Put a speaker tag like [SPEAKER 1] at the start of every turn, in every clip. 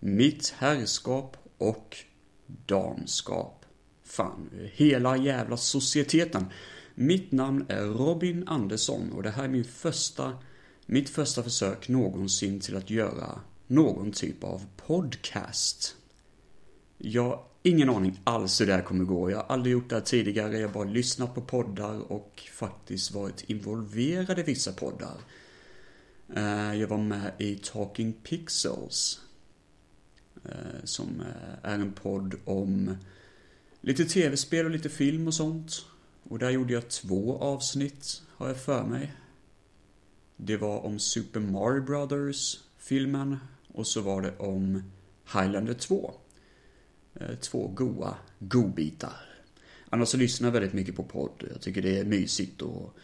[SPEAKER 1] mitt herrskap och damskap. Fan, hela jävla societeten. Mitt namn är Robin Andersson och det här är min första, mitt första försök någonsin till att göra någon typ av podcast. Jag har ingen aning alls hur det här kommer gå. Jag har aldrig gjort det här tidigare. Jag har bara lyssnat på poddar och faktiskt varit involverad i vissa poddar. Eh, jag var med i Talking Pixels. Eh, som eh, är en podd om lite tv-spel och lite film och sånt. Och där gjorde jag två avsnitt, har jag för mig. Det var om Super Mario Brothers filmen och så var det om Highlander 2. Eh, två goa godbitar. Annars så lyssnar jag väldigt mycket på podd. Jag tycker det är mysigt att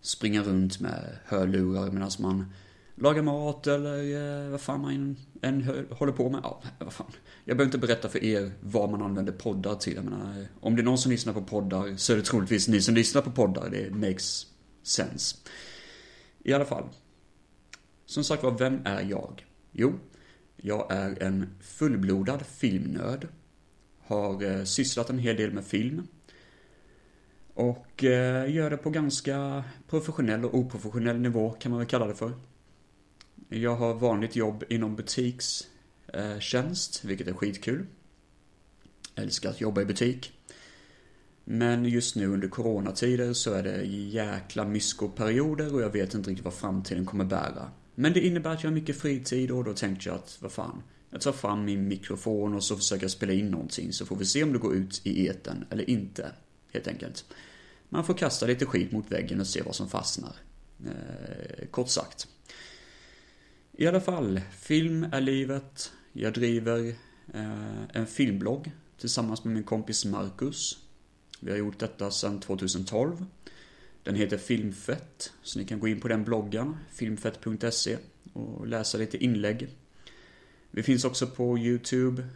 [SPEAKER 1] springa runt med hörlurar medan man Laga mat eller eh, vad fan man än håller på med. Ja, vad fan. Jag behöver inte berätta för er vad man använder poddar till. Jag menar, om det är någon som lyssnar på poddar så är det troligtvis ni som lyssnar på poddar. Det makes sense. I alla fall. Som sagt var, vem är jag? Jo, jag är en fullblodad filmnörd. Har eh, sysslat en hel del med film. Och eh, gör det på ganska professionell och oprofessionell nivå kan man väl kalla det för. Jag har vanligt jobb inom butikstjänst, vilket är skitkul. Älskar att jobba i butik. Men just nu under coronatider så är det jäkla myskoperioder och jag vet inte riktigt vad framtiden kommer bära. Men det innebär att jag har mycket fritid och då tänkte jag att, vad fan. Jag tar fram min mikrofon och så försöker jag spela in någonting så får vi se om det går ut i eten eller inte. Helt enkelt. Man får kasta lite skit mot väggen och se vad som fastnar. Eh, kort sagt. I alla fall, film är livet. Jag driver eh, en filmblogg tillsammans med min kompis Marcus. Vi har gjort detta sedan 2012. Den heter Filmfett, så ni kan gå in på den bloggen, filmfett.se, och läsa lite inlägg. Vi finns också på YouTube.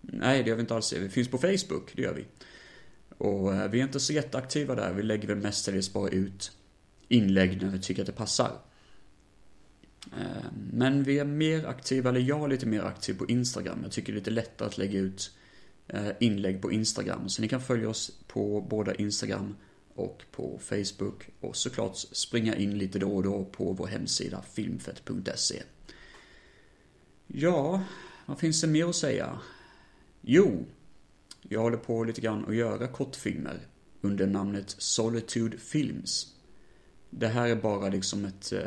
[SPEAKER 1] Nej, det gör vi inte alls. Vi finns på Facebook, det gör vi. Och eh, vi är inte så jätteaktiva där. Vi lägger väl mestadels bara ut inlägg när vi tycker att det passar. Eh, men vi är mer aktiva, eller jag är lite mer aktiv på Instagram. Jag tycker det är lite lättare att lägga ut eh, inlägg på Instagram. Så ni kan följa oss på båda Instagram och på Facebook. Och såklart springa in lite då och då på vår hemsida filmfett.se. Ja, vad finns det mer att säga? Jo, jag håller på lite grann att göra kortfilmer under namnet Solitude Films. Det här är bara liksom ett eh,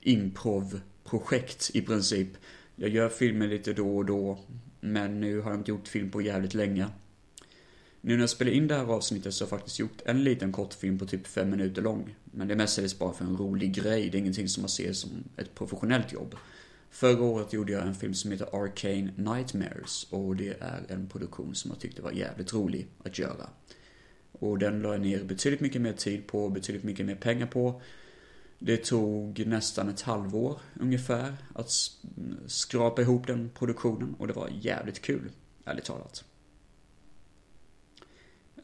[SPEAKER 1] improv-projekt i princip. Jag gör filmer lite då och då, men nu har jag inte gjort film på jävligt länge. Nu när jag spelar in det här avsnittet så har jag faktiskt gjort en liten kortfilm på typ fem minuter lång. Men det är mestadels bara för en rolig grej, det är ingenting som man ser som ett professionellt jobb. Förra året gjorde jag en film som heter Arcane Nightmares och det är en produktion som jag tyckte var jävligt rolig att göra. Och den la jag ner betydligt mycket mer tid på, betydligt mycket mer pengar på. Det tog nästan ett halvår ungefär att skrapa ihop den produktionen och det var jävligt kul, ärligt talat.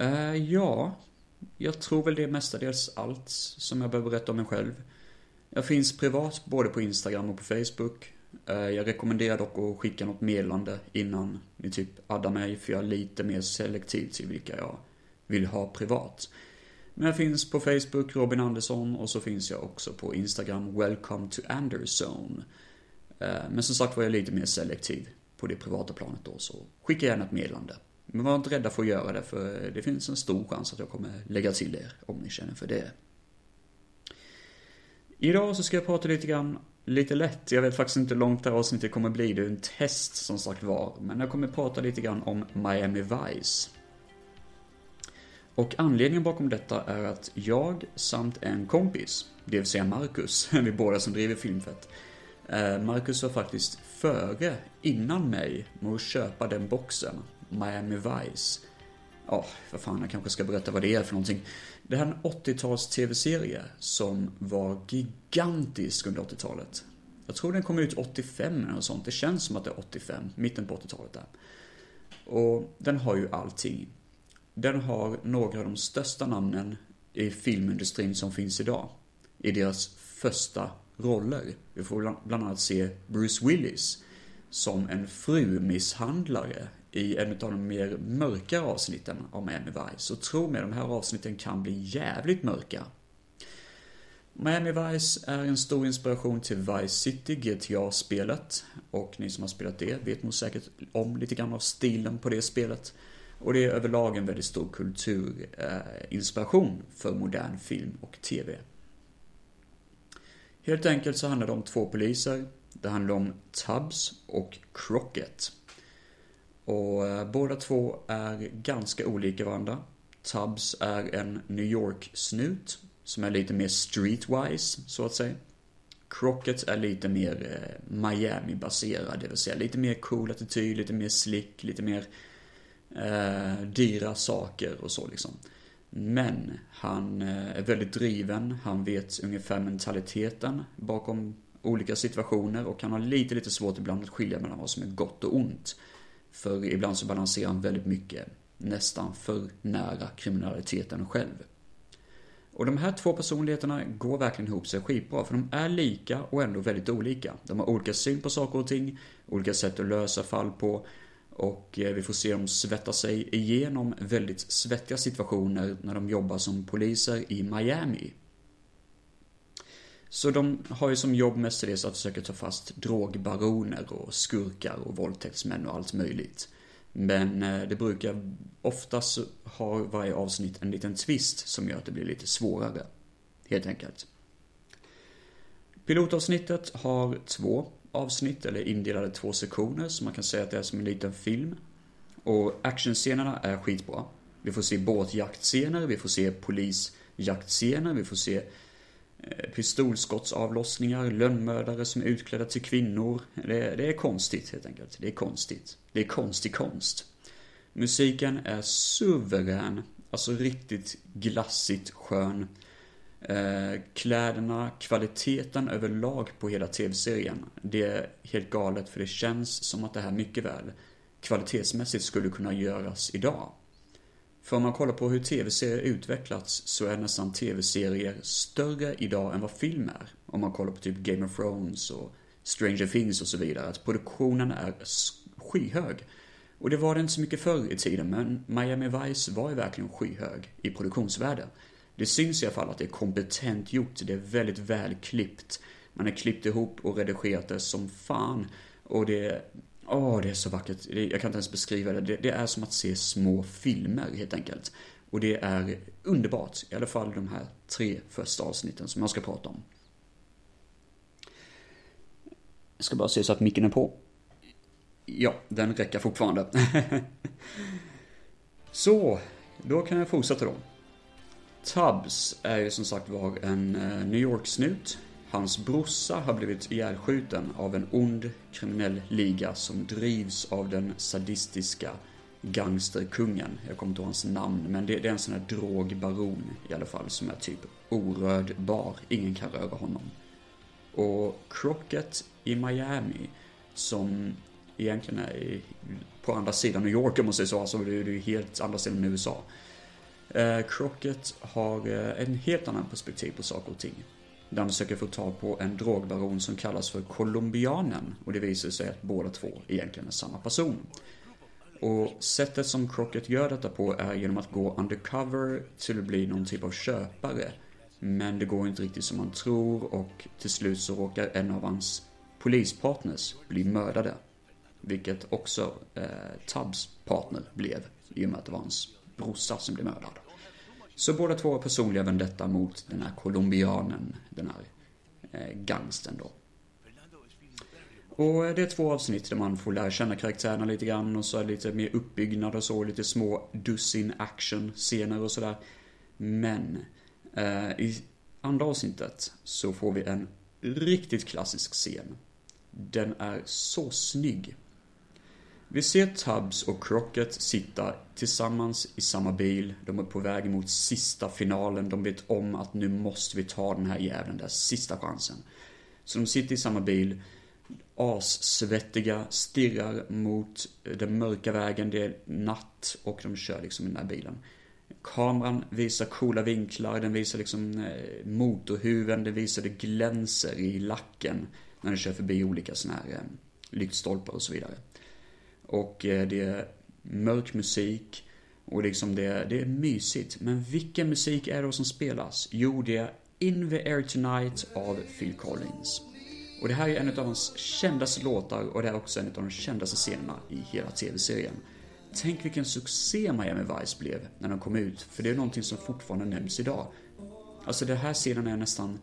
[SPEAKER 1] Uh, ja, jag tror väl det är mestadels allt som jag behöver berätta om mig själv. Jag finns privat både på Instagram och på Facebook. Eh, jag rekommenderar dock att skicka något meddelande innan ni typ addar mig för jag är lite mer selektiv till vilka jag vill ha privat. Men jag finns på Facebook, Robin Andersson, och så finns jag också på Instagram, Welcome to Anderson. Eh, men som sagt var jag lite mer selektiv på det privata planet då, så skicka gärna ett meddelande. Men var inte rädda för att göra det, för det finns en stor chans att jag kommer lägga till er om ni känner för det. Idag så ska jag prata lite grann, lite lätt, jag vet faktiskt inte hur långt det här avsnittet kommer bli, det är en test som sagt var. Men jag kommer prata lite grann om Miami Vice. Och anledningen bakom detta är att jag samt en kompis, det vill säga Marcus, vi båda som driver Filmfett. Eh, Marcus var faktiskt före, innan mig, med att köpa den boxen, Miami Vice. Ja, oh, för fan, jag kanske ska berätta vad det är för någonting. Det här är en 80-tals tv-serie som var gigantisk under 80-talet. Jag tror den kom ut 85 eller något sånt. Det känns som att det är 85, mitten på 80-talet där. Och den har ju allting. Den har några av de största namnen i filmindustrin som finns idag. I deras första roller. Vi får bland annat se Bruce Willis som en frumisshandlare i en av de mer mörka avsnitten av Miami Vice. Och tro mig, de här avsnitten kan bli jävligt mörka. Miami Vice är en stor inspiration till Vice City, GTA-spelet. Och ni som har spelat det vet nog säkert om lite grann av stilen på det spelet. Och det är överlag en väldigt stor kulturinspiration för modern film och TV. Helt enkelt så handlar det om två poliser. Det handlar om Tubbs och Crockett. Och eh, båda två är ganska olika varandra. Tubbs är en New York-snut som är lite mer streetwise, så att säga. Crockett är lite mer eh, Miami-baserad, det vill säga lite mer cool attityd, lite mer slick, lite mer eh, dyra saker och så liksom. Men han eh, är väldigt driven, han vet ungefär mentaliteten bakom olika situationer och han har lite, lite svårt ibland att skilja mellan vad som är gott och ont. För ibland så balanserar han väldigt mycket, nästan för nära kriminaliteten själv. Och de här två personligheterna går verkligen ihop sig skitbra, för de är lika och ändå väldigt olika. De har olika syn på saker och ting, olika sätt att lösa fall på och eh, vi får se dem svettas sig igenom väldigt svettiga situationer när de jobbar som poliser i Miami. Så de har ju som jobb mestadels att försöka ta fast drogbaroner och skurkar och våldtäktsmän och allt möjligt. Men eh, det brukar oftast ha varje avsnitt en liten twist som gör att det blir lite svårare. Helt enkelt. Pilotavsnittet har två avsnitt, eller indelade två sektioner, så man kan säga att det är som en liten film. Och actionscenerna är skitbra. Vi får se båtjaktscener, vi får se polisjaktscener, vi får se eh, pistolskottsavlossningar, lönnmördare som är utklädda till kvinnor. Det, det är konstigt helt enkelt. Det är konstigt. Det är konstig konst. Musiken är suverän, alltså riktigt glassigt skön. Eh, kläderna, kvaliteten överlag på hela tv-serien. Det är helt galet för det känns som att det här mycket väl kvalitetsmässigt skulle kunna göras idag. För om man kollar på hur tv-serier utvecklats så är nästan tv-serier större idag än vad film är. Om man kollar på typ Game of Thrones och Stranger Things och så vidare. Att produktionen är skyhög. Och det var det inte så mycket förr i tiden, men Miami Vice var ju verkligen skyhög i produktionsvärde. Det syns i alla fall att det är kompetent gjort, det är väldigt välklippt. Man har klippt ihop och redigerat det som fan. Och det Åh, det är så vackert. Jag kan inte ens beskriva det. det. det. är som att se små filmer helt enkelt. Och det är underbart. I alla fall de här tre första avsnitten som jag ska prata om. Jag ska bara se så att micken är på. Ja, den räcker fortfarande. så, då kan jag fortsätta då. Tubbs är ju som sagt var en eh, New York-snut. Hans brorsa har blivit ihjälskjuten av en ond kriminell liga som drivs av den sadistiska gangsterkungen. Jag kommer inte ihåg hans namn, men det, är en sån här drogbaron i alla fall som är typ orödbar. Ingen kan röra honom. Och Crockett i Miami, som egentligen är på andra sidan New York om man säger så, alltså det är ju helt andra sidan USA. Eh, Crockett har eh, en helt annan perspektiv på saker och ting. Där han försöker få tag på en drogbaron som kallas för Colombianen. Och det visar sig att båda två egentligen är samma person. Och sättet som Crockett gör detta på är genom att gå undercover till att bli någon typ av köpare. Men det går inte riktigt som man tror och till slut så råkar en av hans polispartners bli mördade. Vilket också eh, Tubbs partner blev i och med att det var hans brorsa som blev mördad. Så båda två har personliga vendetta mot den här colombianen, den här eh, gangsten då. Och eh, det är två avsnitt där man får lära känna karaktärerna lite grann och så är det lite mer uppbyggnad och så, lite små dussin action-scener och sådär. Men eh, i andra avsnittet så får vi en riktigt klassisk scen. Den är så snygg. Vi ser Tubbs och Crockett sitta tillsammans i samma bil. De är på väg mot sista finalen. De vet om att nu måste vi ta den här jäveln där sista chansen. Så de sitter i samma bil, assvettiga, stirrar mot den mörka vägen. Det är natt och de kör liksom i den här bilen. Kameran visar coola vinklar, den visar liksom eh, motorhuven, den visar det glänser i lacken när den kör förbi olika sådana här eh, lyktstolpar och så vidare. Och eh, det är mörk musik och liksom det, det är mysigt. Men vilken musik är det då som spelas? Jo, det är In the Air Tonight av Phil Collins. Och det här är en av hans kändaste låtar och det är också en av de kändaste scenerna i hela tv-serien. Tänk vilken succé Miami Vice blev när den kom ut, för det är någonting som fortfarande nämns idag. Alltså den här scenen är nästan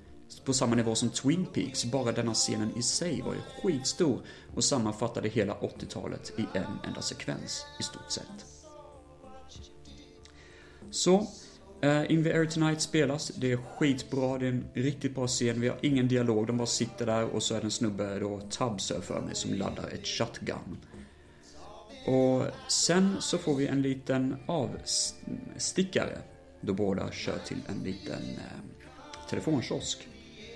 [SPEAKER 1] på samma nivå som Twin Peaks, bara denna scenen i sig var ju skitstor och sammanfattade hela 80-talet i en enda sekvens, i stort sett. Så, uh, In the Air Tonight spelas, det är skitbra, det är en riktigt bra scen, vi har ingen dialog, de bara sitter där och så är det en snubbe då, Tubbs för mig, som laddar ett shotgun. Och sen så får vi en liten avstickare, då båda kör till en liten eh, telefonkiosk.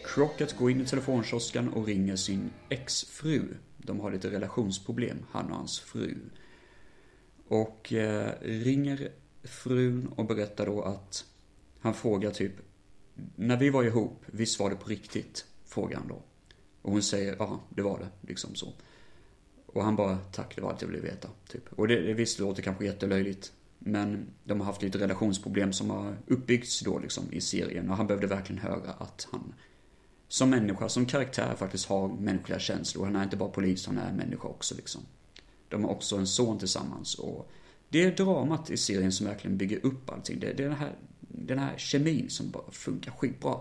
[SPEAKER 1] Crockett går in i telefonkiosken och ringer sin exfru. De har lite relationsproblem, han och hans fru. Och eh, ringer frun och berättar då att han frågar typ När vi var ihop, visst var det på riktigt? Frågar han då. Och hon säger ja, det var det, liksom så. Och han bara tack, det var allt jag ville veta. Typ. Och det, det visst låter kanske jättelöjligt. Men de har haft lite relationsproblem som har uppbyggts då liksom i serien. Och han behövde verkligen höra att han som människa, som karaktär faktiskt har mänskliga känslor. Han är inte bara polis, han är människa också liksom. De har också en son tillsammans och det är dramat i serien som verkligen bygger upp allting. Det, det är den här, den här kemin som bara funkar skitbra.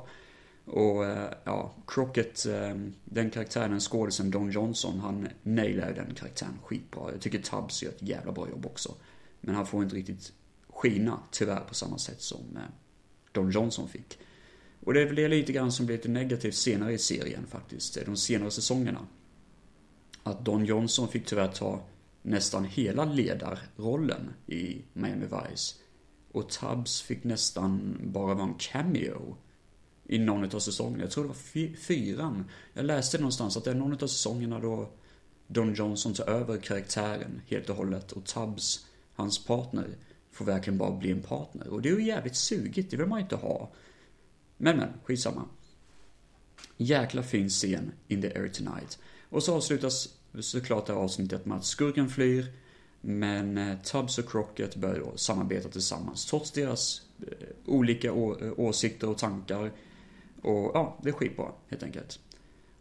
[SPEAKER 1] Och eh, ja, Crockett, eh, den karaktären, den skådisen Don Johnson, han nailar den karaktären skitbra. Jag tycker Tubbs gör ett jävla bra jobb också. Men han får inte riktigt skina, tyvärr, på samma sätt som eh, Don Johnson fick. Och det är väl det lite grann som blir lite negativt senare i serien faktiskt, de senare säsongerna. Att Don Johnson fick tyvärr ta nästan hela ledarrollen i Miami Vice. Och Tubbs fick nästan bara vara en cameo i någon av säsongerna. Jag tror det var fyran. Jag läste någonstans att det är någon av säsongerna då Don Johnson tar över karaktären helt och hållet och Tubbs, hans partner, får verkligen bara bli en partner. Och det är ju jävligt sugigt, det vill man ju inte ha. Men men, skitsamma. Jäkla fin scen in the air tonight. Och så avslutas såklart det här avsnittet med att skurken flyr. Men eh, Tubbs och Crockett börjar då samarbeta tillsammans trots deras eh, olika eh, åsikter och tankar. Och ja, det är skitbra helt enkelt.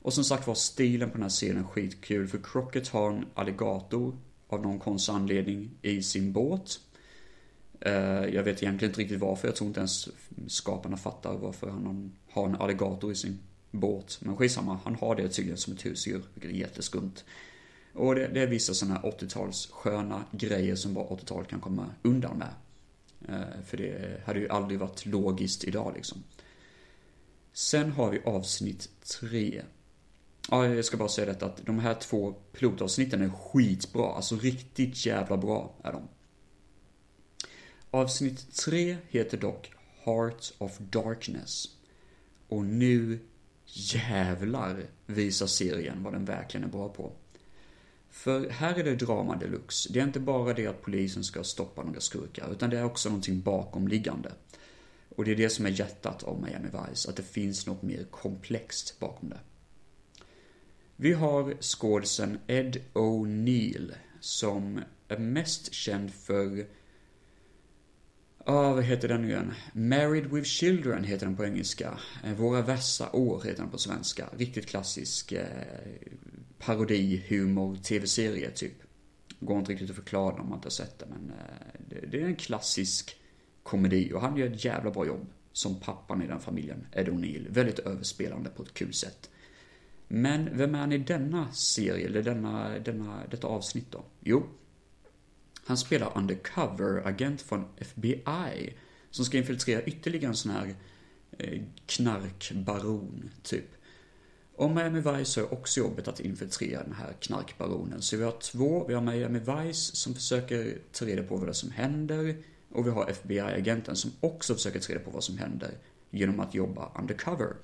[SPEAKER 1] Och som sagt var, stilen på den här scenen skitkul för Crockett har en alligator av någon konstig anledning i sin båt. Eh, jag vet egentligen inte riktigt varför, jag tror inte ens skaparna fattar varför han har en alligator i sin båt. Men skitsamma, han har det tydligen som ett husdjur, vilket är jätteskumt. Och det, det är vissa sådana här 80-tals sköna grejer som bara 80-talet kan komma undan med. Eh, för det hade ju aldrig varit logiskt idag liksom. Sen har vi avsnitt 3. Ja, jag ska bara säga detta att de här två pilotavsnitten är skitbra. Alltså riktigt jävla bra är de. Avsnitt 3 heter dock Heart of Darkness. Och nu jävlar visar serien vad den verkligen är bra på. För här är det drama deluxe. Det är inte bara det att polisen ska stoppa några skurkar, utan det är också någonting bakomliggande. Och det är det som är hjärtat av Miami Vice, att det finns något mer komplext bakom det. Vi har skådisen Ed O'Neill som är mest känd för ah, vad heter den nu igen? Married with Children heter den på engelska. Eh, Våra värsta år heter den på svenska. Riktigt klassisk eh, parodi, humor, tv-serie typ. Går inte riktigt att förklara om man inte har sett det, men eh, det, det, är en klassisk komedi och han gör ett jävla bra jobb som pappan i den familjen, Ed O'Neill. Väldigt överspelande på ett kul sätt. Men vem är han i denna serie, eller denna, denna, detta avsnitt då? Jo, han spelar undercover-agent från FBI som ska infiltrera ytterligare en sån här eh, knarkbaron, typ. Och Miami Vice har också jobbet att infiltrera den här knarkbaronen. Så vi har två, vi har Miami Vice som försöker ta reda på vad det är som händer och vi har FBI-agenten som också försöker ta reda på vad som händer genom att jobba undercover.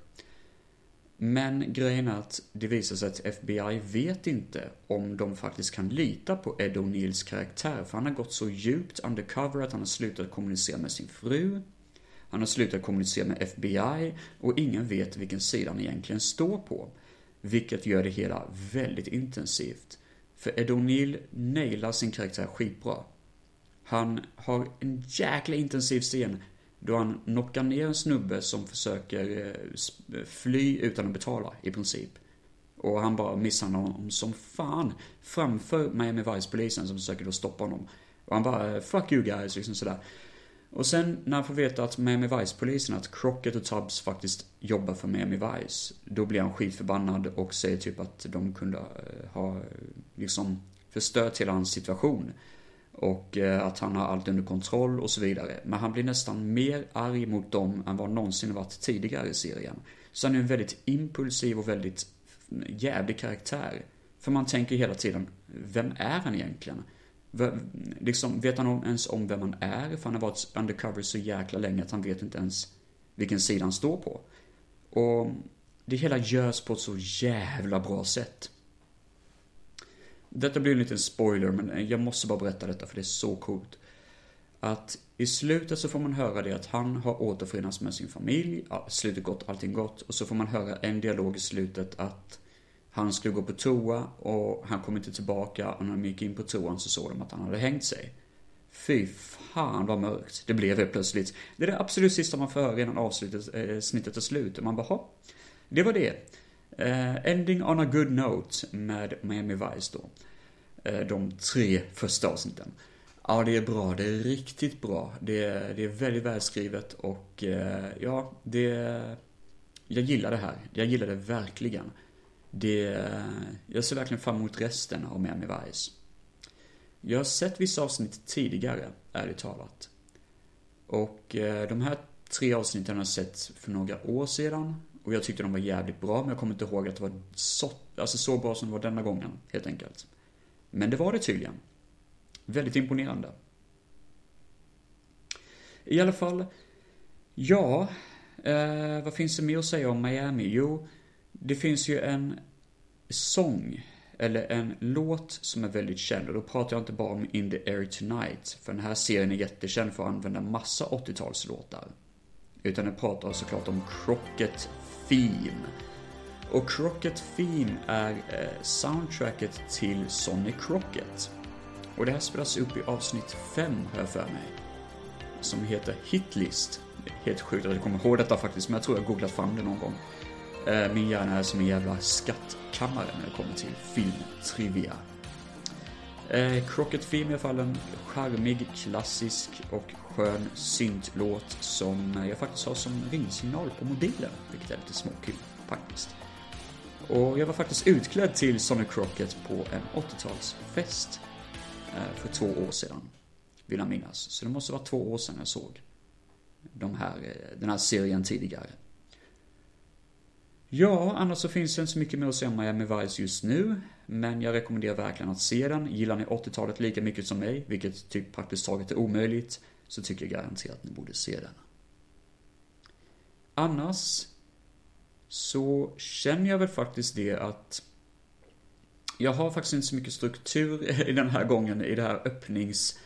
[SPEAKER 1] Men grejen är att det visar sig att FBI vet inte om de faktiskt kan lita på Ed O'Neills karaktär, för han har gått så djupt undercover att han har slutat kommunicera med sin fru, han har slutat kommunicera med FBI och ingen vet vilken sida han egentligen står på. Vilket gör det hela väldigt intensivt. För Ed O'Neill nailar sin karaktär skitbra. Han har en jäkla intensiv scen då han knockar ner en snubbe som försöker eh, eh, fly utan att betala, i princip. Och han bara misshandlar honom som fan framför Miami Vice-polisen som försöker då stoppa honom. Och han bara eh, 'fuck you guys' liksom sådär. Och sen när han får veta att Miami Vice-polisen, att Crockett och Tubbs faktiskt jobbar för Miami Vice, då blir han skitförbannad och säger typ att de kunde ha liksom förstört hela hans situation. Och eh, att han har allt under kontroll och så vidare. Men han blir nästan mer arg mot dem än vad någonsin varit tidigare i serien. Så han är en väldigt impulsiv och väldigt mm, jävlig karaktär. För man tänker hela tiden, vem är han egentligen? Liksom, vet han ens om vem han är? För han har varit undercover så jäkla länge att han vet inte ens vilken sida han står på. Och det hela görs på ett så jävla bra sätt. Detta blir en liten spoiler, men jag måste bara berätta detta för det är så coolt. Att i slutet så får man höra det att han har återförenats med sin familj, slutet gott, allting gott. Och så får man höra en dialog i slutet att han skulle gå på toa och han kom inte tillbaka och när de gick in på toan så såg de att han hade hängt sig. Fy fan vad mörkt det blev helt plötsligt. Det är det absolut sista man får höra innan avsnittet eh, snittet är slut. Och man bara, Hopp. Det var det. Eh, ending on a good note med Miami Vice då. Eh, de tre första avsnitten. Ja, det är bra. Det är riktigt bra. Det är, det är väldigt välskrivet och eh, ja, det... Jag gillar det här. Jag gillar det verkligen. Det, jag ser verkligen fram emot resten av Miami Vice. Jag har sett vissa avsnitt tidigare, ärligt talat. Och eh, de här tre avsnitten har jag sett för några år sedan. Och jag tyckte de var jävligt bra, men jag kommer inte ihåg att det var så, alltså så bra som det var denna gången, helt enkelt. Men det var det tydligen. Väldigt imponerande. I alla fall, ja, eh, vad finns det mer att säga om Miami? Jo, det finns ju en sång, eller en låt som är väldigt känd. Och då pratar jag inte bara om In the Air Tonight, för den här serien är jättekänd för att använda massa 80-talslåtar. Utan den pratar såklart om Crockett Theme. Och Crockett Theme är eh, soundtracket till Sonny Crocket. Och det här spelas upp i avsnitt 5, har jag för mig. Som heter Hitlist. Helt sjukt att jag kommer ihåg detta faktiskt, men jag tror jag googlat fram det någon gång. Eh, min hjärna är som en jävla skattkammare när det kommer till filmtrivia. Eh, Crockett Film är i alla fall en charmig, klassisk och skön syntlåt som jag faktiskt har som ringsignal på mobilen, vilket är lite småkul faktiskt. Och jag var faktiskt utklädd till Sonny Crockett på en 80-talsfest eh, för två år sedan, vill jag minnas. Så det måste vara två år sedan jag såg de här, eh, den här serien tidigare. Ja, annars så finns det inte så mycket mer att säga om Miami Vice just nu. Men jag rekommenderar verkligen att se den. Gillar ni 80-talet lika mycket som mig, vilket typ praktiskt taget är omöjligt, så tycker jag garanterat att ni borde se den. Annars så känner jag väl faktiskt det att jag har faktiskt inte så mycket struktur i den här gången i det här öppnings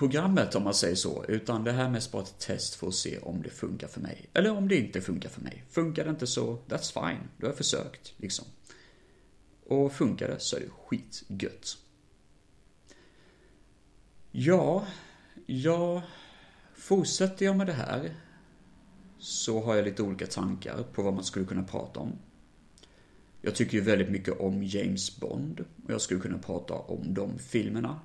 [SPEAKER 1] programmet om man säger så. Utan det här är mest bara ett test för att se om det funkar för mig. Eller om det inte funkar för mig. Funkar det inte så, that's fine. Då har jag försökt, liksom. Och funkar det så är det skitgött. Ja, jag... fortsätter jag med det här så har jag lite olika tankar på vad man skulle kunna prata om. Jag tycker ju väldigt mycket om James Bond och jag skulle kunna prata om de filmerna.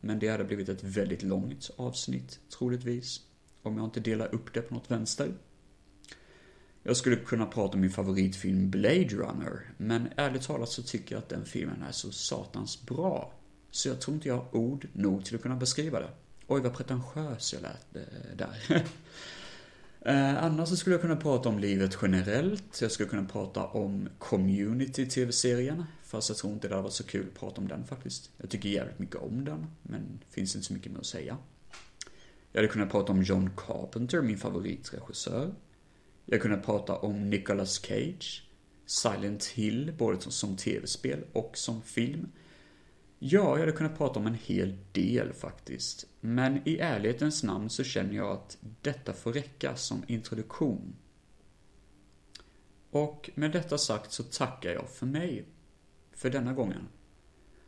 [SPEAKER 1] Men det hade blivit ett väldigt långt avsnitt, troligtvis. Om jag inte delar upp det på något vänster. Jag skulle kunna prata om min favoritfilm Blade Runner, men ärligt talat så tycker jag att den filmen är så satans bra. Så jag tror inte jag har ord nog till att kunna beskriva det. Oj, vad pretentiös jag lät eh, där. Eh, annars så skulle jag kunna prata om livet generellt. Jag skulle kunna prata om Community TV-serien. Fast jag tror inte det hade varit så kul att prata om den faktiskt. Jag tycker jävligt mycket om den, men det finns inte så mycket mer att säga. Jag hade kunnat prata om John Carpenter, min favoritregissör. Jag hade kunnat prata om Nicolas Cage, Silent Hill, både som tv-spel och som film. Ja, jag hade kunnat prata om en hel del faktiskt. Men i ärlighetens namn så känner jag att detta får räcka som introduktion. Och med detta sagt så tackar jag för mig. För denna gången.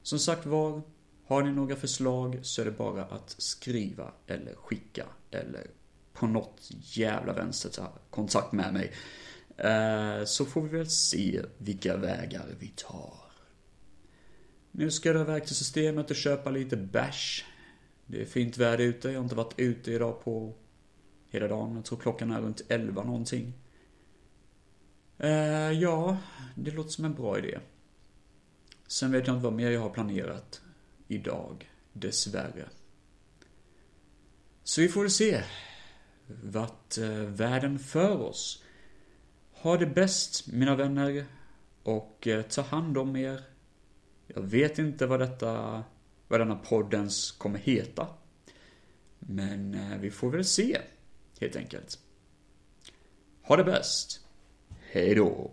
[SPEAKER 1] Som sagt var, har ni några förslag så är det bara att skriva eller skicka eller på något jävla vänster ta kontakt med mig. Eh, så får vi väl se vilka vägar vi tar. Nu ska jag iväg till systemet och köpa lite bärs. Det är fint väder ute, jag har inte varit ute idag på hela dagen. Jag tror klockan är runt 11 någonting. Eh, ja, det låter som en bra idé. Sen vet jag inte vad mer jag har planerat idag, dessvärre. Så vi får se vart eh, världen för oss. Ha det bäst, mina vänner, och eh, ta hand om er. Jag vet inte vad detta, vad denna poddens kommer heta. Men eh, vi får väl se, helt enkelt. Ha det bäst! Hej då!